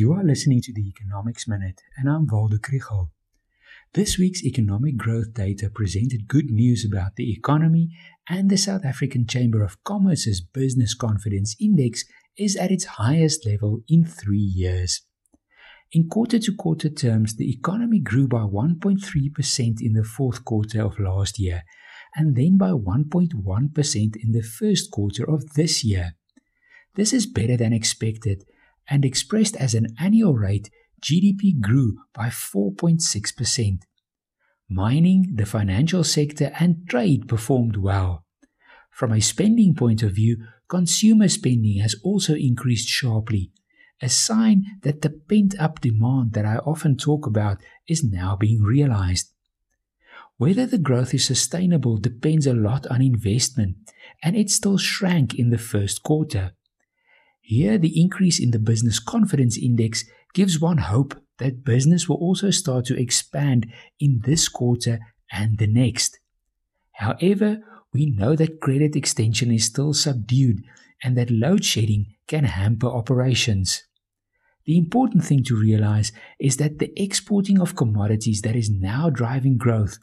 You are listening to the Economics Minute, and I'm Waldo Krugell. This week's economic growth data presented good news about the economy, and the South African Chamber of Commerce's Business Confidence Index is at its highest level in three years. In quarter to quarter terms, the economy grew by 1.3% in the fourth quarter of last year, and then by 1.1% in the first quarter of this year. This is better than expected and expressed as an annual rate, GDP grew by 4.6%. Mining, the financial sector, and trade performed well. From a spending point of view, consumer spending has also increased sharply, a sign that the pent up demand that I often talk about is now being realized. Whether the growth is sustainable depends a lot on investment, and it still shrank in the first quarter. Here, the increase in the business confidence index gives one hope that business will also start to expand in this quarter and the next. However, we know that credit extension is still subdued and that load shedding can hamper operations. The important thing to realize is that the exporting of commodities that is now driving growth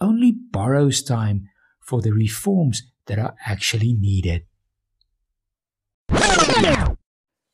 only borrows time for the reforms that are actually needed.